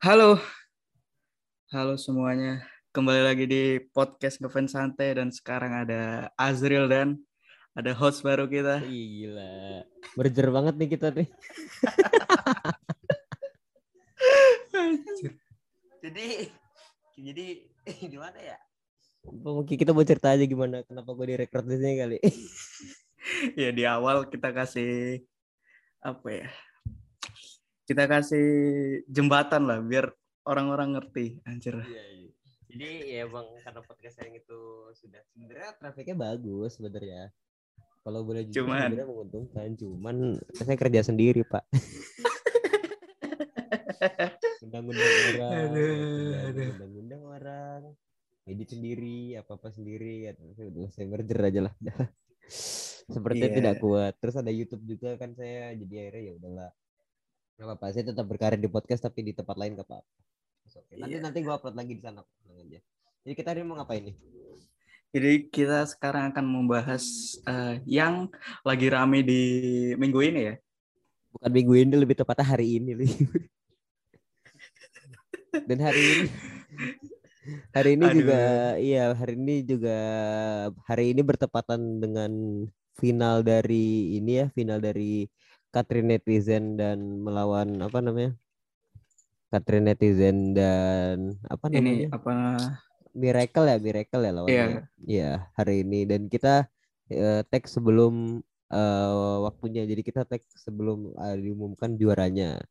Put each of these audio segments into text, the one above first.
Halo, halo semuanya. Kembali lagi di podcast Ngefans Santai dan sekarang ada Azril dan ada host baru kita. Ih, Gila. Merger banget nih kita nih. jadi jadi gimana ya Mungkin kita mau cerita aja gimana kenapa gue direkrut di sini kali. ya di awal kita kasih apa ya? Kita kasih jembatan lah biar orang-orang ngerti. Anjir. Iya, iya. Jadi ya bang karena podcast yang itu sudah sebenarnya trafiknya bagus sebenarnya. Kalau boleh jujur Cuman- sebenarnya menguntungkan, cuman saya kerja sendiri pak. Undang-undang orang, undang- aduh. undang-undang orang, edit sendiri, apa apa sendiri, ya udah saya merger aja lah. Sepertinya Iya. tidak kuat. Terus ada YouTube juga kan saya, jadi akhirnya ya udahlah. Gak apa-apa, saya tetap berkarir di podcast tapi di tempat lain gak apa-apa. Oke. Nanti Iya. nanti gua upload lagi di sana. aja. Jadi kita hari ini mau ngapain nih? Jadi kita sekarang akan membahas eh, yang lagi rame di minggu ini ya. Bukan minggu ini lebih tepatnya hari ini. Dan hari ini hari ini Aduh. juga iya hari ini juga hari ini bertepatan dengan final dari ini ya final dari Katrin netizen dan melawan apa namanya Katrin netizen dan apa Ini namanya apa? Miracle ya Miracle ya lawannya Iya. Iya hari ini dan kita eh, tag sebelum eh, waktunya jadi kita tag sebelum eh, diumumkan juaranya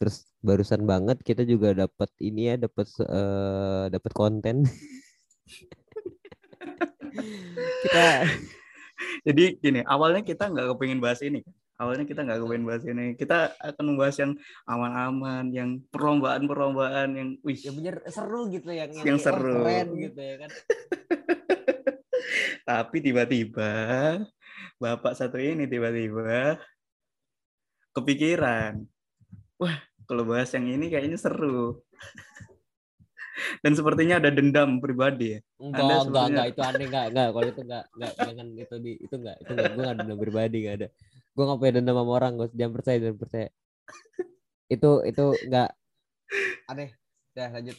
terus barusan banget kita juga dapat ini ya dapat eh, dapat konten kita Jadi gini, awalnya kita nggak kepingin bahas ini. kan. Awalnya kita nggak kepingin bahas ini. Kita akan membahas yang aman-aman, yang perlombaan-perlombaan, yang wih, ya bener seru gitu yang Yang wah, seru. keren gitu ya kan tapi tiba-tiba bapak satu ini tiba-tiba kepikiran, wah kalau bahas yang ini kayaknya seru. Dan sepertinya ada dendam pribadi ya. enggak Anda enggak enggak itu aneh enggak enggak kalau itu enggak enggak jangan itu di itu enggak itu enggak gue enggak dendam pribadi enggak ada gue enggak punya dendam sama orang gue jangan percaya jangan percaya. Itu itu enggak aneh. Dah lanjut.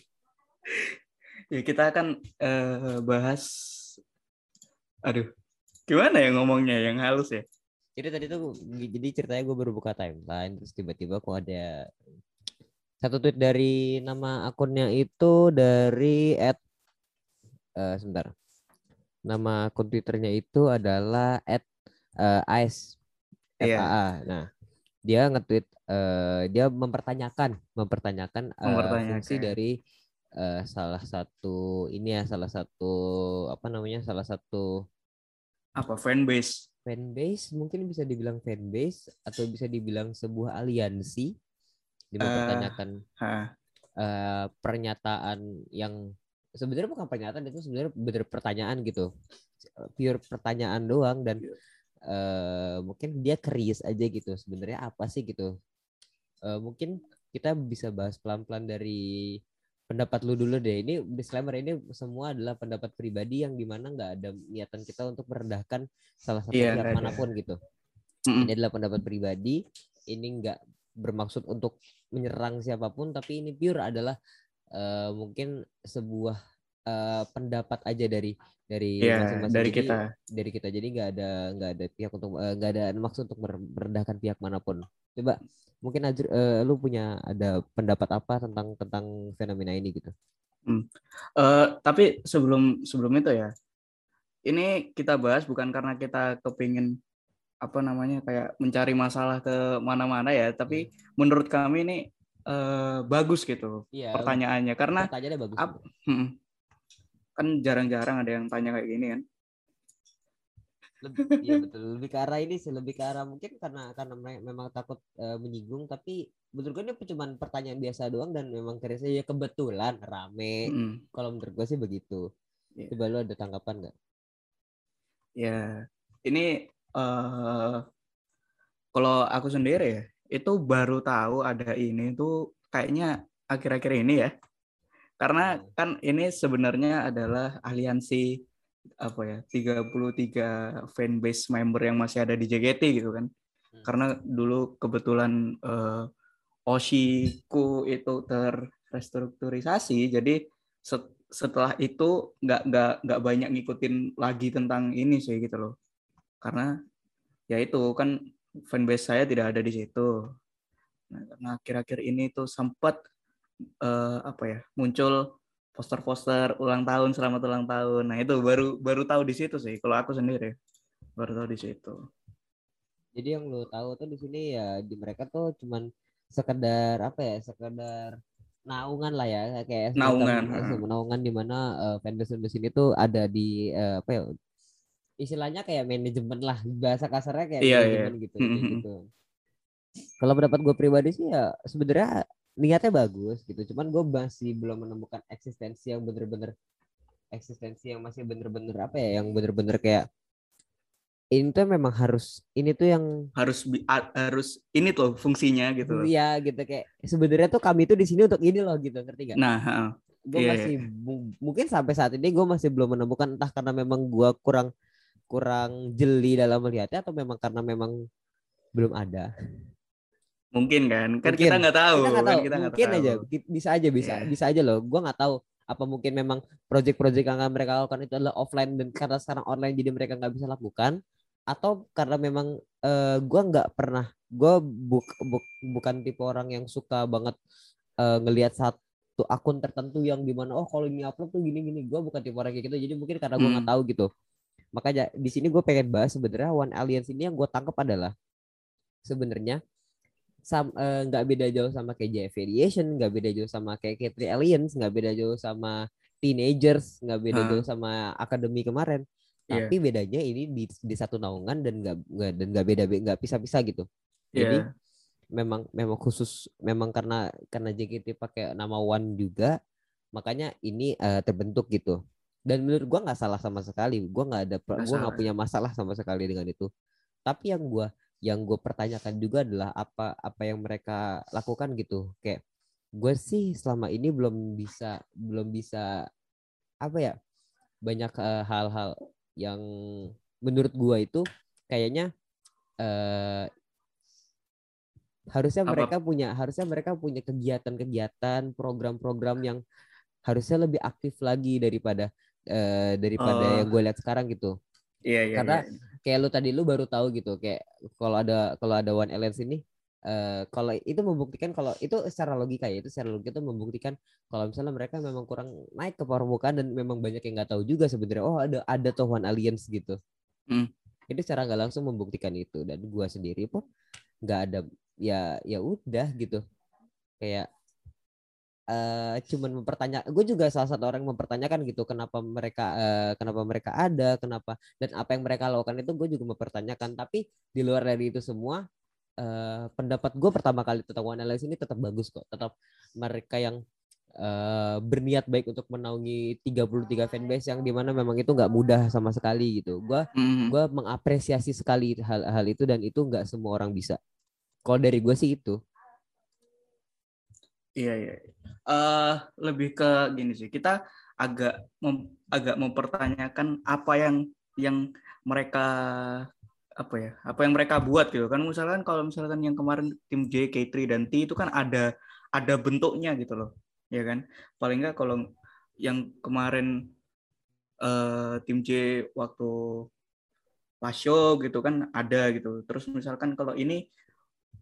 Ya kita akan eh, bahas, aduh, gimana ya ngomongnya yang halus ya? jadi tadi tuh jadi ceritanya gue baru buka timeline terus tiba-tiba kok ada satu tweet dari nama akunnya itu dari at eh, sebentar. Nama akun twitternya itu adalah at eh, ice Iya. FAA. Nah, dia nge-tweet eh, dia mempertanyakan mempertanyakan, eh, Mempertanyakan. fungsi dari eh, salah satu ini ya salah satu apa namanya salah satu Apa fanbase? fanbase mungkin bisa dibilang fanbase atau bisa dibilang sebuah aliansi dia mempertanyakan Hah, eh, pernyataan yang sebenarnya bukan pernyataan itu sebenarnya bener pertanyaan gitu pure pertanyaan doang dan Eh, mungkin dia keris aja gitu sebenarnya apa sih gitu. Eh, mungkin kita bisa bahas pelan-pelan dari pendapat lu dulu deh. Ini disclaimer ini semua adalah pendapat pribadi yang di mana nggak ada niatan kita untuk merendahkan salah satu Iya, pihak mana pun gitu. Mm-mm. ini adalah pendapat pribadi. Ini nggak bermaksud untuk menyerang siapa pun tapi ini pure adalah eh, mungkin sebuah eh, pendapat aja dari dari Iya, masing-masing. dari Jadi, kita. dari kita. Jadi nggak ada nggak ada pihak untuk eh, nggak ada maksud untuk mer- merendahkan pihak mana pun. Coba mungkin Azri, eh, lu punya ada pendapat apa tentang tentang fenomena ini gitu? Eh, tapi sebelum sebelum itu ya, ini kita bahas bukan karena kita kepingin apa namanya kayak mencari masalah ke mana-mana ya, tapi menurut kami ini eh, bagus gitu iya pertanyaannya. Karena pertanyaannya bagus ap- hmm, kan jarang-jarang ada yang tanya kayak gini kan. lebih iya betul lebih ke arah ini sih lebih ke arah mungkin karena karena me- memang takut eh, menyinggung tapi menurut gue ini cuma pertanyaan biasa doang dan memang kerisnya ya kebetulan rame Mm, kalau menurut gue sih begitu Iya. coba lu ada tanggapan nggak ya ini eh kalau aku sendiri ya itu baru tahu ada ini tuh kayaknya akhir-akhir ini ya. Karena Hmm. kan ini sebenarnya adalah aliansi apa ya 33 fanbase member yang masih ada di JKT gitu kan. Hmm. Karena dulu kebetulan eh, Oshiku itu ter restrukturisasi jadi set- setelah itu nggak nggak nggak banyak ngikutin lagi tentang ini sih gitu loh karena ya itu kan fanbase saya tidak ada di situ nah karena akhir-akhir ini tuh sempat eh, apa ya muncul poster-poster ulang tahun selamat ulang tahun nah itu baru baru tahu di situ sih kalau aku sendiri baru tahu di situ Jadi yang lu tahu tuh di sini ya di mereka tuh cuman sekedar apa ya, sekedar naungan lah ya kayak semacam- Naungan, ha. naungan di mana eh, fanbase fanbase ini tuh ada di eh, apa ya istilahnya kayak manajemen lah bahasa kasarnya kayak Iya, manajemen gitu kayak Mhm. gitu. Kalau pendapat gue pribadi sih ya sebenarnya niatnya bagus gitu, cuman gue masih belum menemukan eksistensi yang bener-bener eksistensi yang masih bener-bener apa ya, yang bener-bener kayak ini tuh memang harus ini tuh yang harus harus ini tuh fungsinya gitu. Iya gitu kayak sebenarnya tuh kami tuh di sini untuk ini loh gitu ngerti gak? Nah, gue iya, masih mu- mungkin sampai saat ini gue masih belum menemukan entah karena memang gue kurang kurang jeli dalam melihatnya atau memang karena memang belum ada. Mungkin kan kan Mungkin. kita nggak tahu kita nggak kan tahu kita nggak mungkin tahu. aja bisa aja bisa Iya. bisa aja loh gue nggak tahu apa mungkin memang project-project yang mereka lakukan itu adalah offline dan karena sekarang online jadi mereka nggak bisa lakukan atau karena memang eh, gue nggak pernah gue buk, buk- bukan tipe orang yang suka banget eh, ngelihat satu akun tertentu yang di mana oh kalau ini upload tuh gini gini gue bukan tipe orang kayak gitu jadi mungkin karena gue nggak Hmm. tahu gitu makanya di sini gue pengen bahas sebenarnya One Alliance ini yang gue tangkap adalah sebenarnya eh, nggak beda jauh sama kayak JF Aviation, nggak beda jauh sama kayak K3 Aliens, nggak beda jauh sama Teenagers, nggak beda Ah. jauh sama Akademi kemarin. Iya. Tapi bedanya ini di, di satu naungan dan nggak dan nggak beda nggak pisah-pisah gitu. Jadi Iya. memang memang khusus memang karena karena JKT pakai nama One juga, makanya ini eh, terbentuk gitu. Dan menurut gua nggak salah sama sekali. Gua nggak ada gua nggak punya masalah sama sekali dengan itu. Tapi yang gua yang gue pertanyakan juga adalah apa apa yang mereka lakukan gitu kayak gue sih selama ini belum bisa belum bisa apa ya banyak eh, hal-hal yang menurut gue itu kayaknya eh harusnya Apa? mereka punya harusnya mereka punya kegiatan-kegiatan program-program yang harusnya lebih aktif lagi daripada eh, daripada Oh. yang gue lihat sekarang gitu Iya, iya, Karena- iya. Kayak lu tadi lu baru tahu gitu kayak kalau ada kalau ada One Alliance ini eh kalau itu membuktikan kalau itu secara logika ya itu secara logika itu membuktikan kalau misalnya mereka memang kurang naik ke permukaan dan memang banyak yang nggak tahu juga sebenarnya oh ada ada tuh One Alliance gitu Hmm. itu secara nggak langsung membuktikan itu dan gua sendiri pun nggak ada ya ya udah gitu kayak eh cuman mempertanya gue juga salah satu orang yang mempertanyakan gitu kenapa mereka eh, kenapa mereka ada kenapa dan apa yang mereka lakukan itu gue juga mempertanyakan. Tapi di luar dari itu semua eh, pendapat gue pertama kali tentang One Alliance ini tetap bagus kok. Tetap mereka yang eh, berniat baik untuk menaungi 33 fanbase yang di mana memang itu nggak mudah sama sekali gitu. Gue Mhm. gue mengapresiasi sekali hal-hal itu dan itu nggak semua orang bisa. Kalau dari gue sih itu Iya, iya. Eh lebih ke gini sih. Kita agak mem- agak mempertanyakan apa yang yang mereka apa ya? Apa yang mereka buat gitu kan. Misalkan kalau misalkan yang kemarin tim J, K3 dan T itu kan ada ada bentuknya gitu loh. Ya kan? Paling enggak kalau yang kemarin eh tim J waktu show gitu kan ada gitu. Terus misalkan kalau ini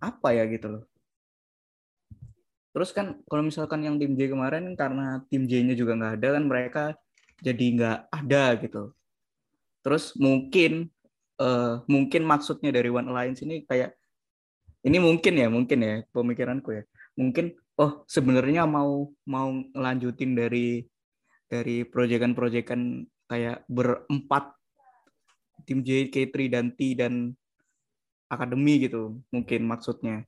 apa ya gitu loh. Terus kan kalau misalkan yang tim J kemarin karena tim J-nya juga nggak ada kan mereka jadi nggak ada gitu. Terus mungkin eh, mungkin maksudnya dari One Alliance ini kayak ini mungkin ya mungkin ya pemikiranku ya mungkin oh sebenarnya mau mau ngelanjutin dari dari proyekan-proyekan kayak berempat tim J, K3 dan T dan akademi gitu mungkin maksudnya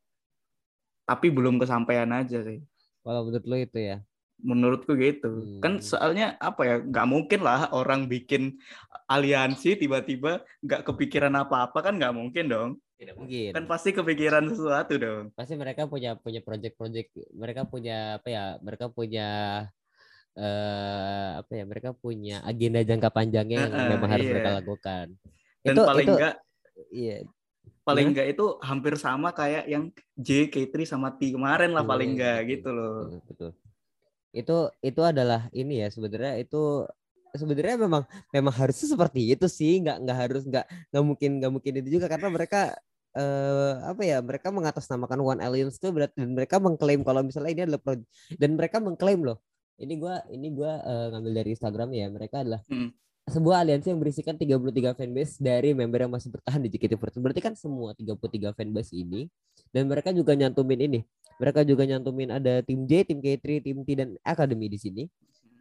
tapi belum kesampaian aja sih. Kalau menurut lo itu ya? Menurutku gitu. Kan Hmm. soalnya apa ya nggak mungkin lah orang bikin aliansi tiba-tiba nggak kepikiran apa-apa kan nggak mungkin dong. Tidak mungkin. Kan pasti kepikiran sesuatu dong. Pasti mereka punya punya project-project mereka punya apa ya mereka punya eh apa ya mereka punya agenda jangka panjangnya yang Heeh, memang harus iya. mereka lakukan. Dan itu paling itu nggak iya paling Gimana? nggak itu hampir sama kayak yang J, K3 sama T kemarin lah paling Iya, nggak betul, gitu loh. Betul, itu itu adalah ini ya sebenarnya itu sebenarnya memang memang harusnya seperti itu sih. Nggak nggak harus nggak nggak mungkin nggak mungkin itu juga karena mereka eh, apa ya mereka mengatasnamakan One Alliance itu berarti dan mereka mengklaim kalau misalnya ini adalah project dan mereka mengklaim loh. Ini gua ini gua eh, ngambil dari Instagram ya mereka adalah Hmm. Sebuah aliansi yang berisikan 33 fanbase dari member yang masih bertahan di JKT48 berarti kan semua 33 fanbase ini dan mereka juga nyantumin ini mereka juga nyantumin ada tim J, tim K3, tim T dan Academy di sini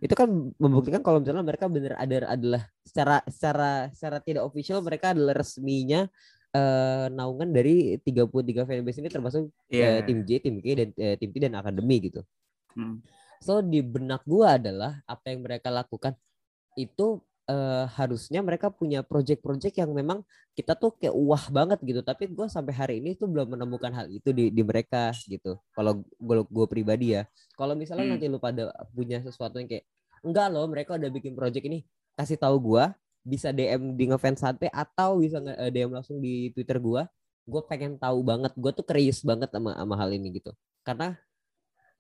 itu kan membuktikan kalau misalnya mereka benar ada adalah secara secara secara tidak official mereka adalah resminya eh, naungan dari 33 fanbase ini termasuk Iya. eh, tim J, tim K dan eh, tim T dan Academy gitu. Hmm. So di benak gua adalah apa yang mereka lakukan itu eh, harusnya mereka punya project-project yang memang kita tuh kayak wah banget gitu. Tapi gua sampai hari ini tuh belum menemukan hal itu di di mereka gitu. Kalau gue gue pribadi ya. Kalau misalnya Hmm. nanti lu pada punya sesuatu yang kayak enggak loh mereka udah bikin project ini kasih tahu gua bisa DM di ngefans sate atau bisa eh, DM langsung di Twitter gua. Gue pengen tahu banget. Gue tuh curious banget sama sama hal ini gitu. Karena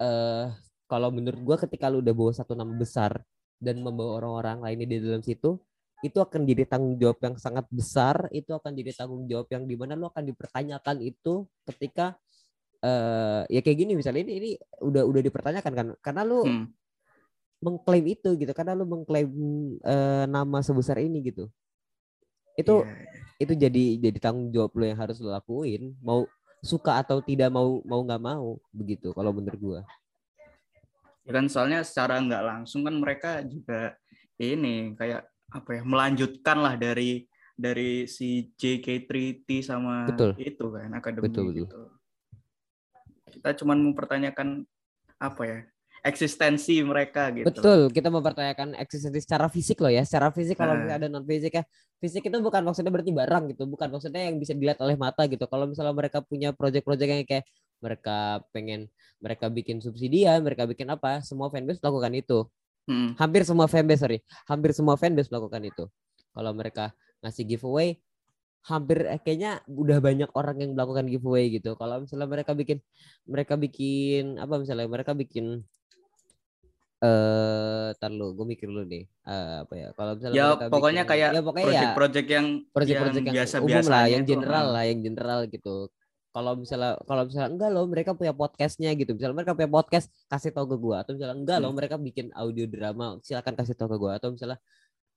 eh kalau menurut gua ketika lu udah bawa satu nama besar dan membawa orang-orang lainnya di dalam situ itu akan jadi tanggung jawab yang sangat besar itu akan jadi tanggung jawab yang di mana lu akan dipertanyakan itu ketika eh ya kayak gini misalnya ini ini udah udah dipertanyakan kan karena lu Hmm. mengklaim itu gitu karena lu mengklaim eh, nama sebesar ini gitu itu Iya. itu jadi jadi tanggung jawab lu yang harus lu lakuin mau suka atau tidak mau mau nggak mau begitu kalau menurut gua Ya kan soalnya secara nggak langsung kan mereka juga ini kayak apa ya melanjutkan lah dari dari si JK3T sama Betul. itu kan akademi Betul, betul. gitu. Kita cuman mempertanyakan apa ya eksistensi mereka gitu. Betul, kita mempertanyakan eksistensi secara fisik loh ya. Secara fisik kalau Nah. misalnya ada non fisik ya. Fisik itu bukan maksudnya berarti barang gitu, bukan maksudnya yang bisa dilihat oleh mata gitu. Kalau misalnya mereka punya project-project yang kayak mereka pengen mereka bikin subsidian, mereka bikin apa, semua fanbase melakukan itu. Hmm. Hampir semua fanbase, sorry. Hampir semua fanbase melakukan itu. Kalau mereka ngasih giveaway, hampir eh, kayaknya udah banyak orang yang melakukan giveaway gitu. Kalau misalnya mereka bikin mereka bikin apa misalnya mereka bikin eh tar lu, gue mikir lu nih. Eh, apa ya? Kalau misalnya Ya mereka pokoknya bikin- kayak ya pokoknya ya Project-project yang project-project yang, biasa umum biasa lah, yang general lah, yang general gitu. Kalau misalnya kalau misalnya enggak loh mereka punya podcastnya gitu. Misalnya mereka punya podcast kasih tahu ke gua. Atau misalnya enggak loh Hmm. mereka bikin audio drama silakan kasih tahu ke gua. Atau misalnya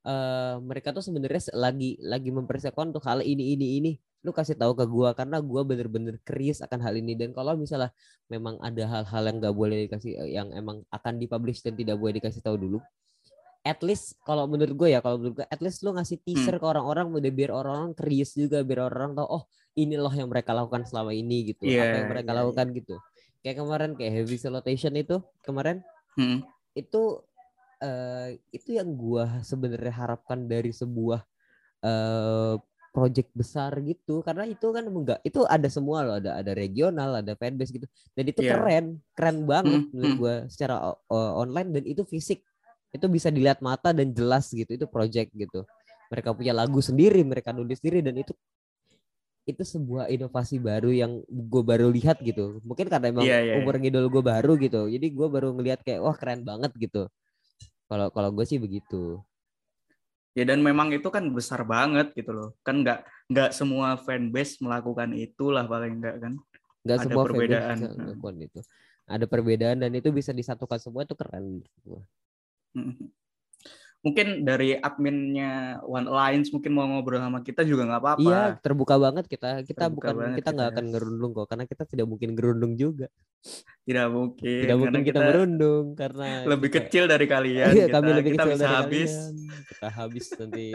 eh mereka tuh sebenarnya se- lagi lagi mempersiapkan untuk hal ini ini ini. Lu kasih tahu ke gua karena gua bener-bener curious akan hal ini. Dan kalau misalnya memang ada hal-hal yang nggak boleh dikasih eh, yang emang akan dipublish dan tidak boleh dikasih tahu dulu at least kalau menurut gue ya kalau menurut gue at least lu ngasih teaser ke orang-orang udah biar orang-orang curious juga biar orang tahu oh ini loh yang mereka lakukan selama ini gitu Iya, apa yang mereka iya, lakukan gitu. Kayak kemarin kayak heavy salutation itu kemarin Hmm. itu eh, itu yang gua sebenarnya harapkan dari sebuah eh project besar gitu. Karena itu kan enggak itu ada semua loh. Ada ada regional ada fanbase gitu. Dan itu Iya. keren keren banget Hmm, menurut hmm. gua secara o- online. Dan itu fisik. Itu bisa dilihat mata dan jelas gitu. Itu project gitu. Mereka punya lagu sendiri mereka nulis sendiri dan itu itu sebuah inovasi baru yang gue baru lihat gitu mungkin karena emang Iya, iya, iya. umur ngidol gue baru gitu jadi gue baru ngelihat kayak wah keren banget gitu kalau kalau gue sih begitu Ya dan memang itu kan besar banget gitu loh. Kan nggak nggak semua fanbase melakukan itulah paling enggak kan. nggak semua fanbase perbedaan. melakukan itu ada perbedaan dan itu bisa disatukan semua itu keren gua. Mungkin dari adminnya One Alliance mungkin mau ngobrol sama kita juga nggak apa-apa. iya terbuka banget kita kita Terbuka bukan kita nggak kita. akan ngerundung kok karena kita tidak mungkin gerundung juga Tidak mungkin. tidak mungkin karena kita, merundung karena lebih kita- kecil dari kalian. Iya, kita, kami lebih kita kecil bisa dari habis. kalian. Kita habis nanti.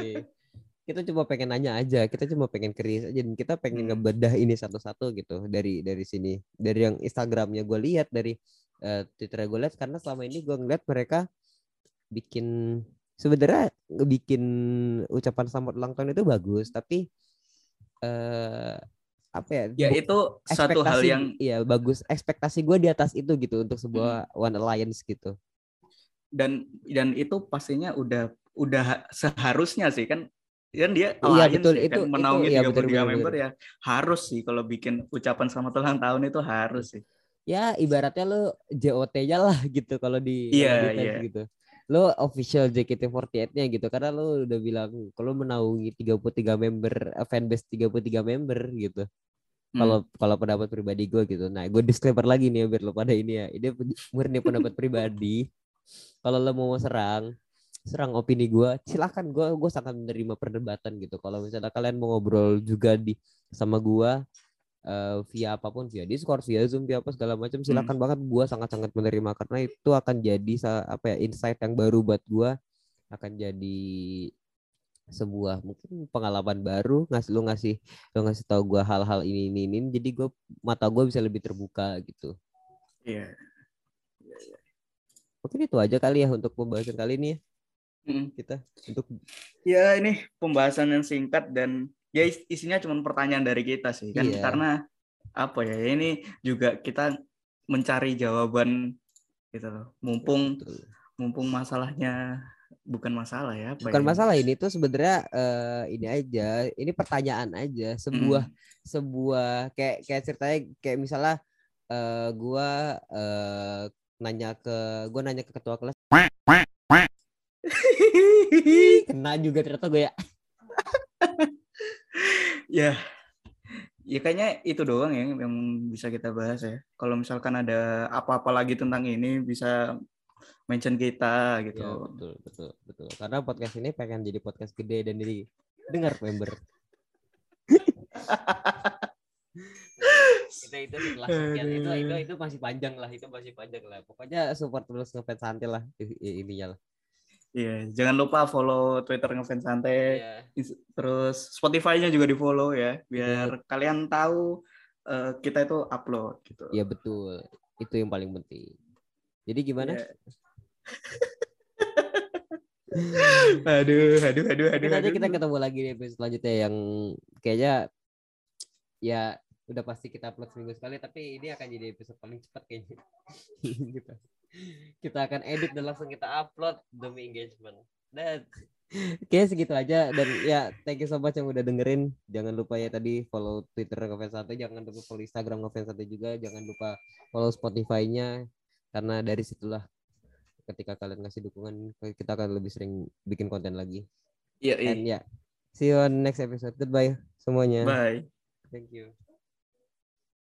Kita cuma pengen nanya aja, kita cuma pengen keris aja dan kita pengen Hmm. ngebedah ini satu-satu gitu dari dari sini. Dari yang Instagramnya gue lihat, dari eh, Twitter gue lihat karena selama ini gue ngeliat mereka bikin sebenarnya ngebikin ucapan selamat ulang tahun itu bagus, tapi eh apa ya? Ya itu satu hal yang iya bagus. Ekspektasi gue di atas itu gitu untuk sebuah Hmm. One Alliance gitu. dan dan itu pastinya udah udah seharusnya sih kan kan dia Iya, betul. ya, Itu- kan itu- menaungi iya, 33 betul, betul, member ya harus sih kalau bikin ucapan selamat ulang tahun itu harus sih. ya ibaratnya lu JOT-nya lah gitu kalau di fans iya. gitu. Lu official JKT48-nya gitu karena lu udah bilang kalau menaungi 33 member eh, fanbase 33 member gitu. Hmm. Kalau kalau pendapat pribadi gue gitu. Nah, gue disclaimer lagi nih ya, biar lo pada ini ya. Ini murni pendapat pribadi. Kalau lo mau serang, serang opini gue, silakan gue gue sangat menerima perdebatan gitu. Kalau misalnya kalian mau ngobrol juga di sama gue eh, via apa pun, via Discord, via Zoom, via apa segala macam, silakan banget. Gue sangat-sangat menerima karena itu akan jadi apa ya insight yang baru buat gue akan jadi sebuah mungkin pengalaman baru ngasih lu ngasih lu ngasih tahu gua hal-hal ini ini ini jadi gue mata gue bisa lebih terbuka gitu Iya. mungkin itu aja kali ya untuk pembahasan kali ini ya Mm. kita untuk Ya ini pembahasan yang singkat dan ya is- isinya cuma pertanyaan dari kita sih kan Iya. karena apa ya ini juga kita mencari jawaban gitu loh. Mumpung Betul. mumpung masalahnya bukan masalah ya apa bukan ya? masalah ini tuh sebenarnya eh, ini aja ini pertanyaan aja sebuah Mm. sebuah kayak kayak ceritanya kayak misalnya eh gua eh, nanya ke gua nanya ke ketua kelas kena juga ternyata gue ya ya. Ya kayaknya itu doang ya yang bisa kita bahas ya. Kalau misalkan ada apa-apa lagi tentang ini bisa mention kita gitu. Ya, betul, betul, betul. Karena podcast ini pengen jadi podcast gede dan jadi dengar member. itu itu setelah sekian. Itu itu itu masih panjang lah. Itu masih panjang lah. Pokoknya support terus ngefans santai lah ininya lah Iya, jangan lupa follow Twitter ngefans santai. Ins- terus Spotify-nya juga di follow ya, biar kalian tahu eh, kita itu upload gitu. Iya betul itu yang paling penting jadi gimana Iya. aduh, aduh, aduh, aduh, nanti aduh. kita ketemu lagi di episode selanjutnya yang kayaknya ya udah pasti kita upload seminggu sekali tapi ini akan jadi episode paling cepat kayaknya kita kita akan edit dan langsung kita upload demi engagement dan Oke segitu aja dan ya thank you so much yang udah dengerin jangan lupa ya tadi follow Twitter ngefans Santai jangan lupa follow Instagram ngefans Santai juga jangan lupa follow Spotify-nya karena dari situlah ketika kalian ngasih dukungan kita akan lebih sering bikin konten lagi Iya, iya. And yeah, see you on next episode. Goodbye semuanya. Bye. Thank you.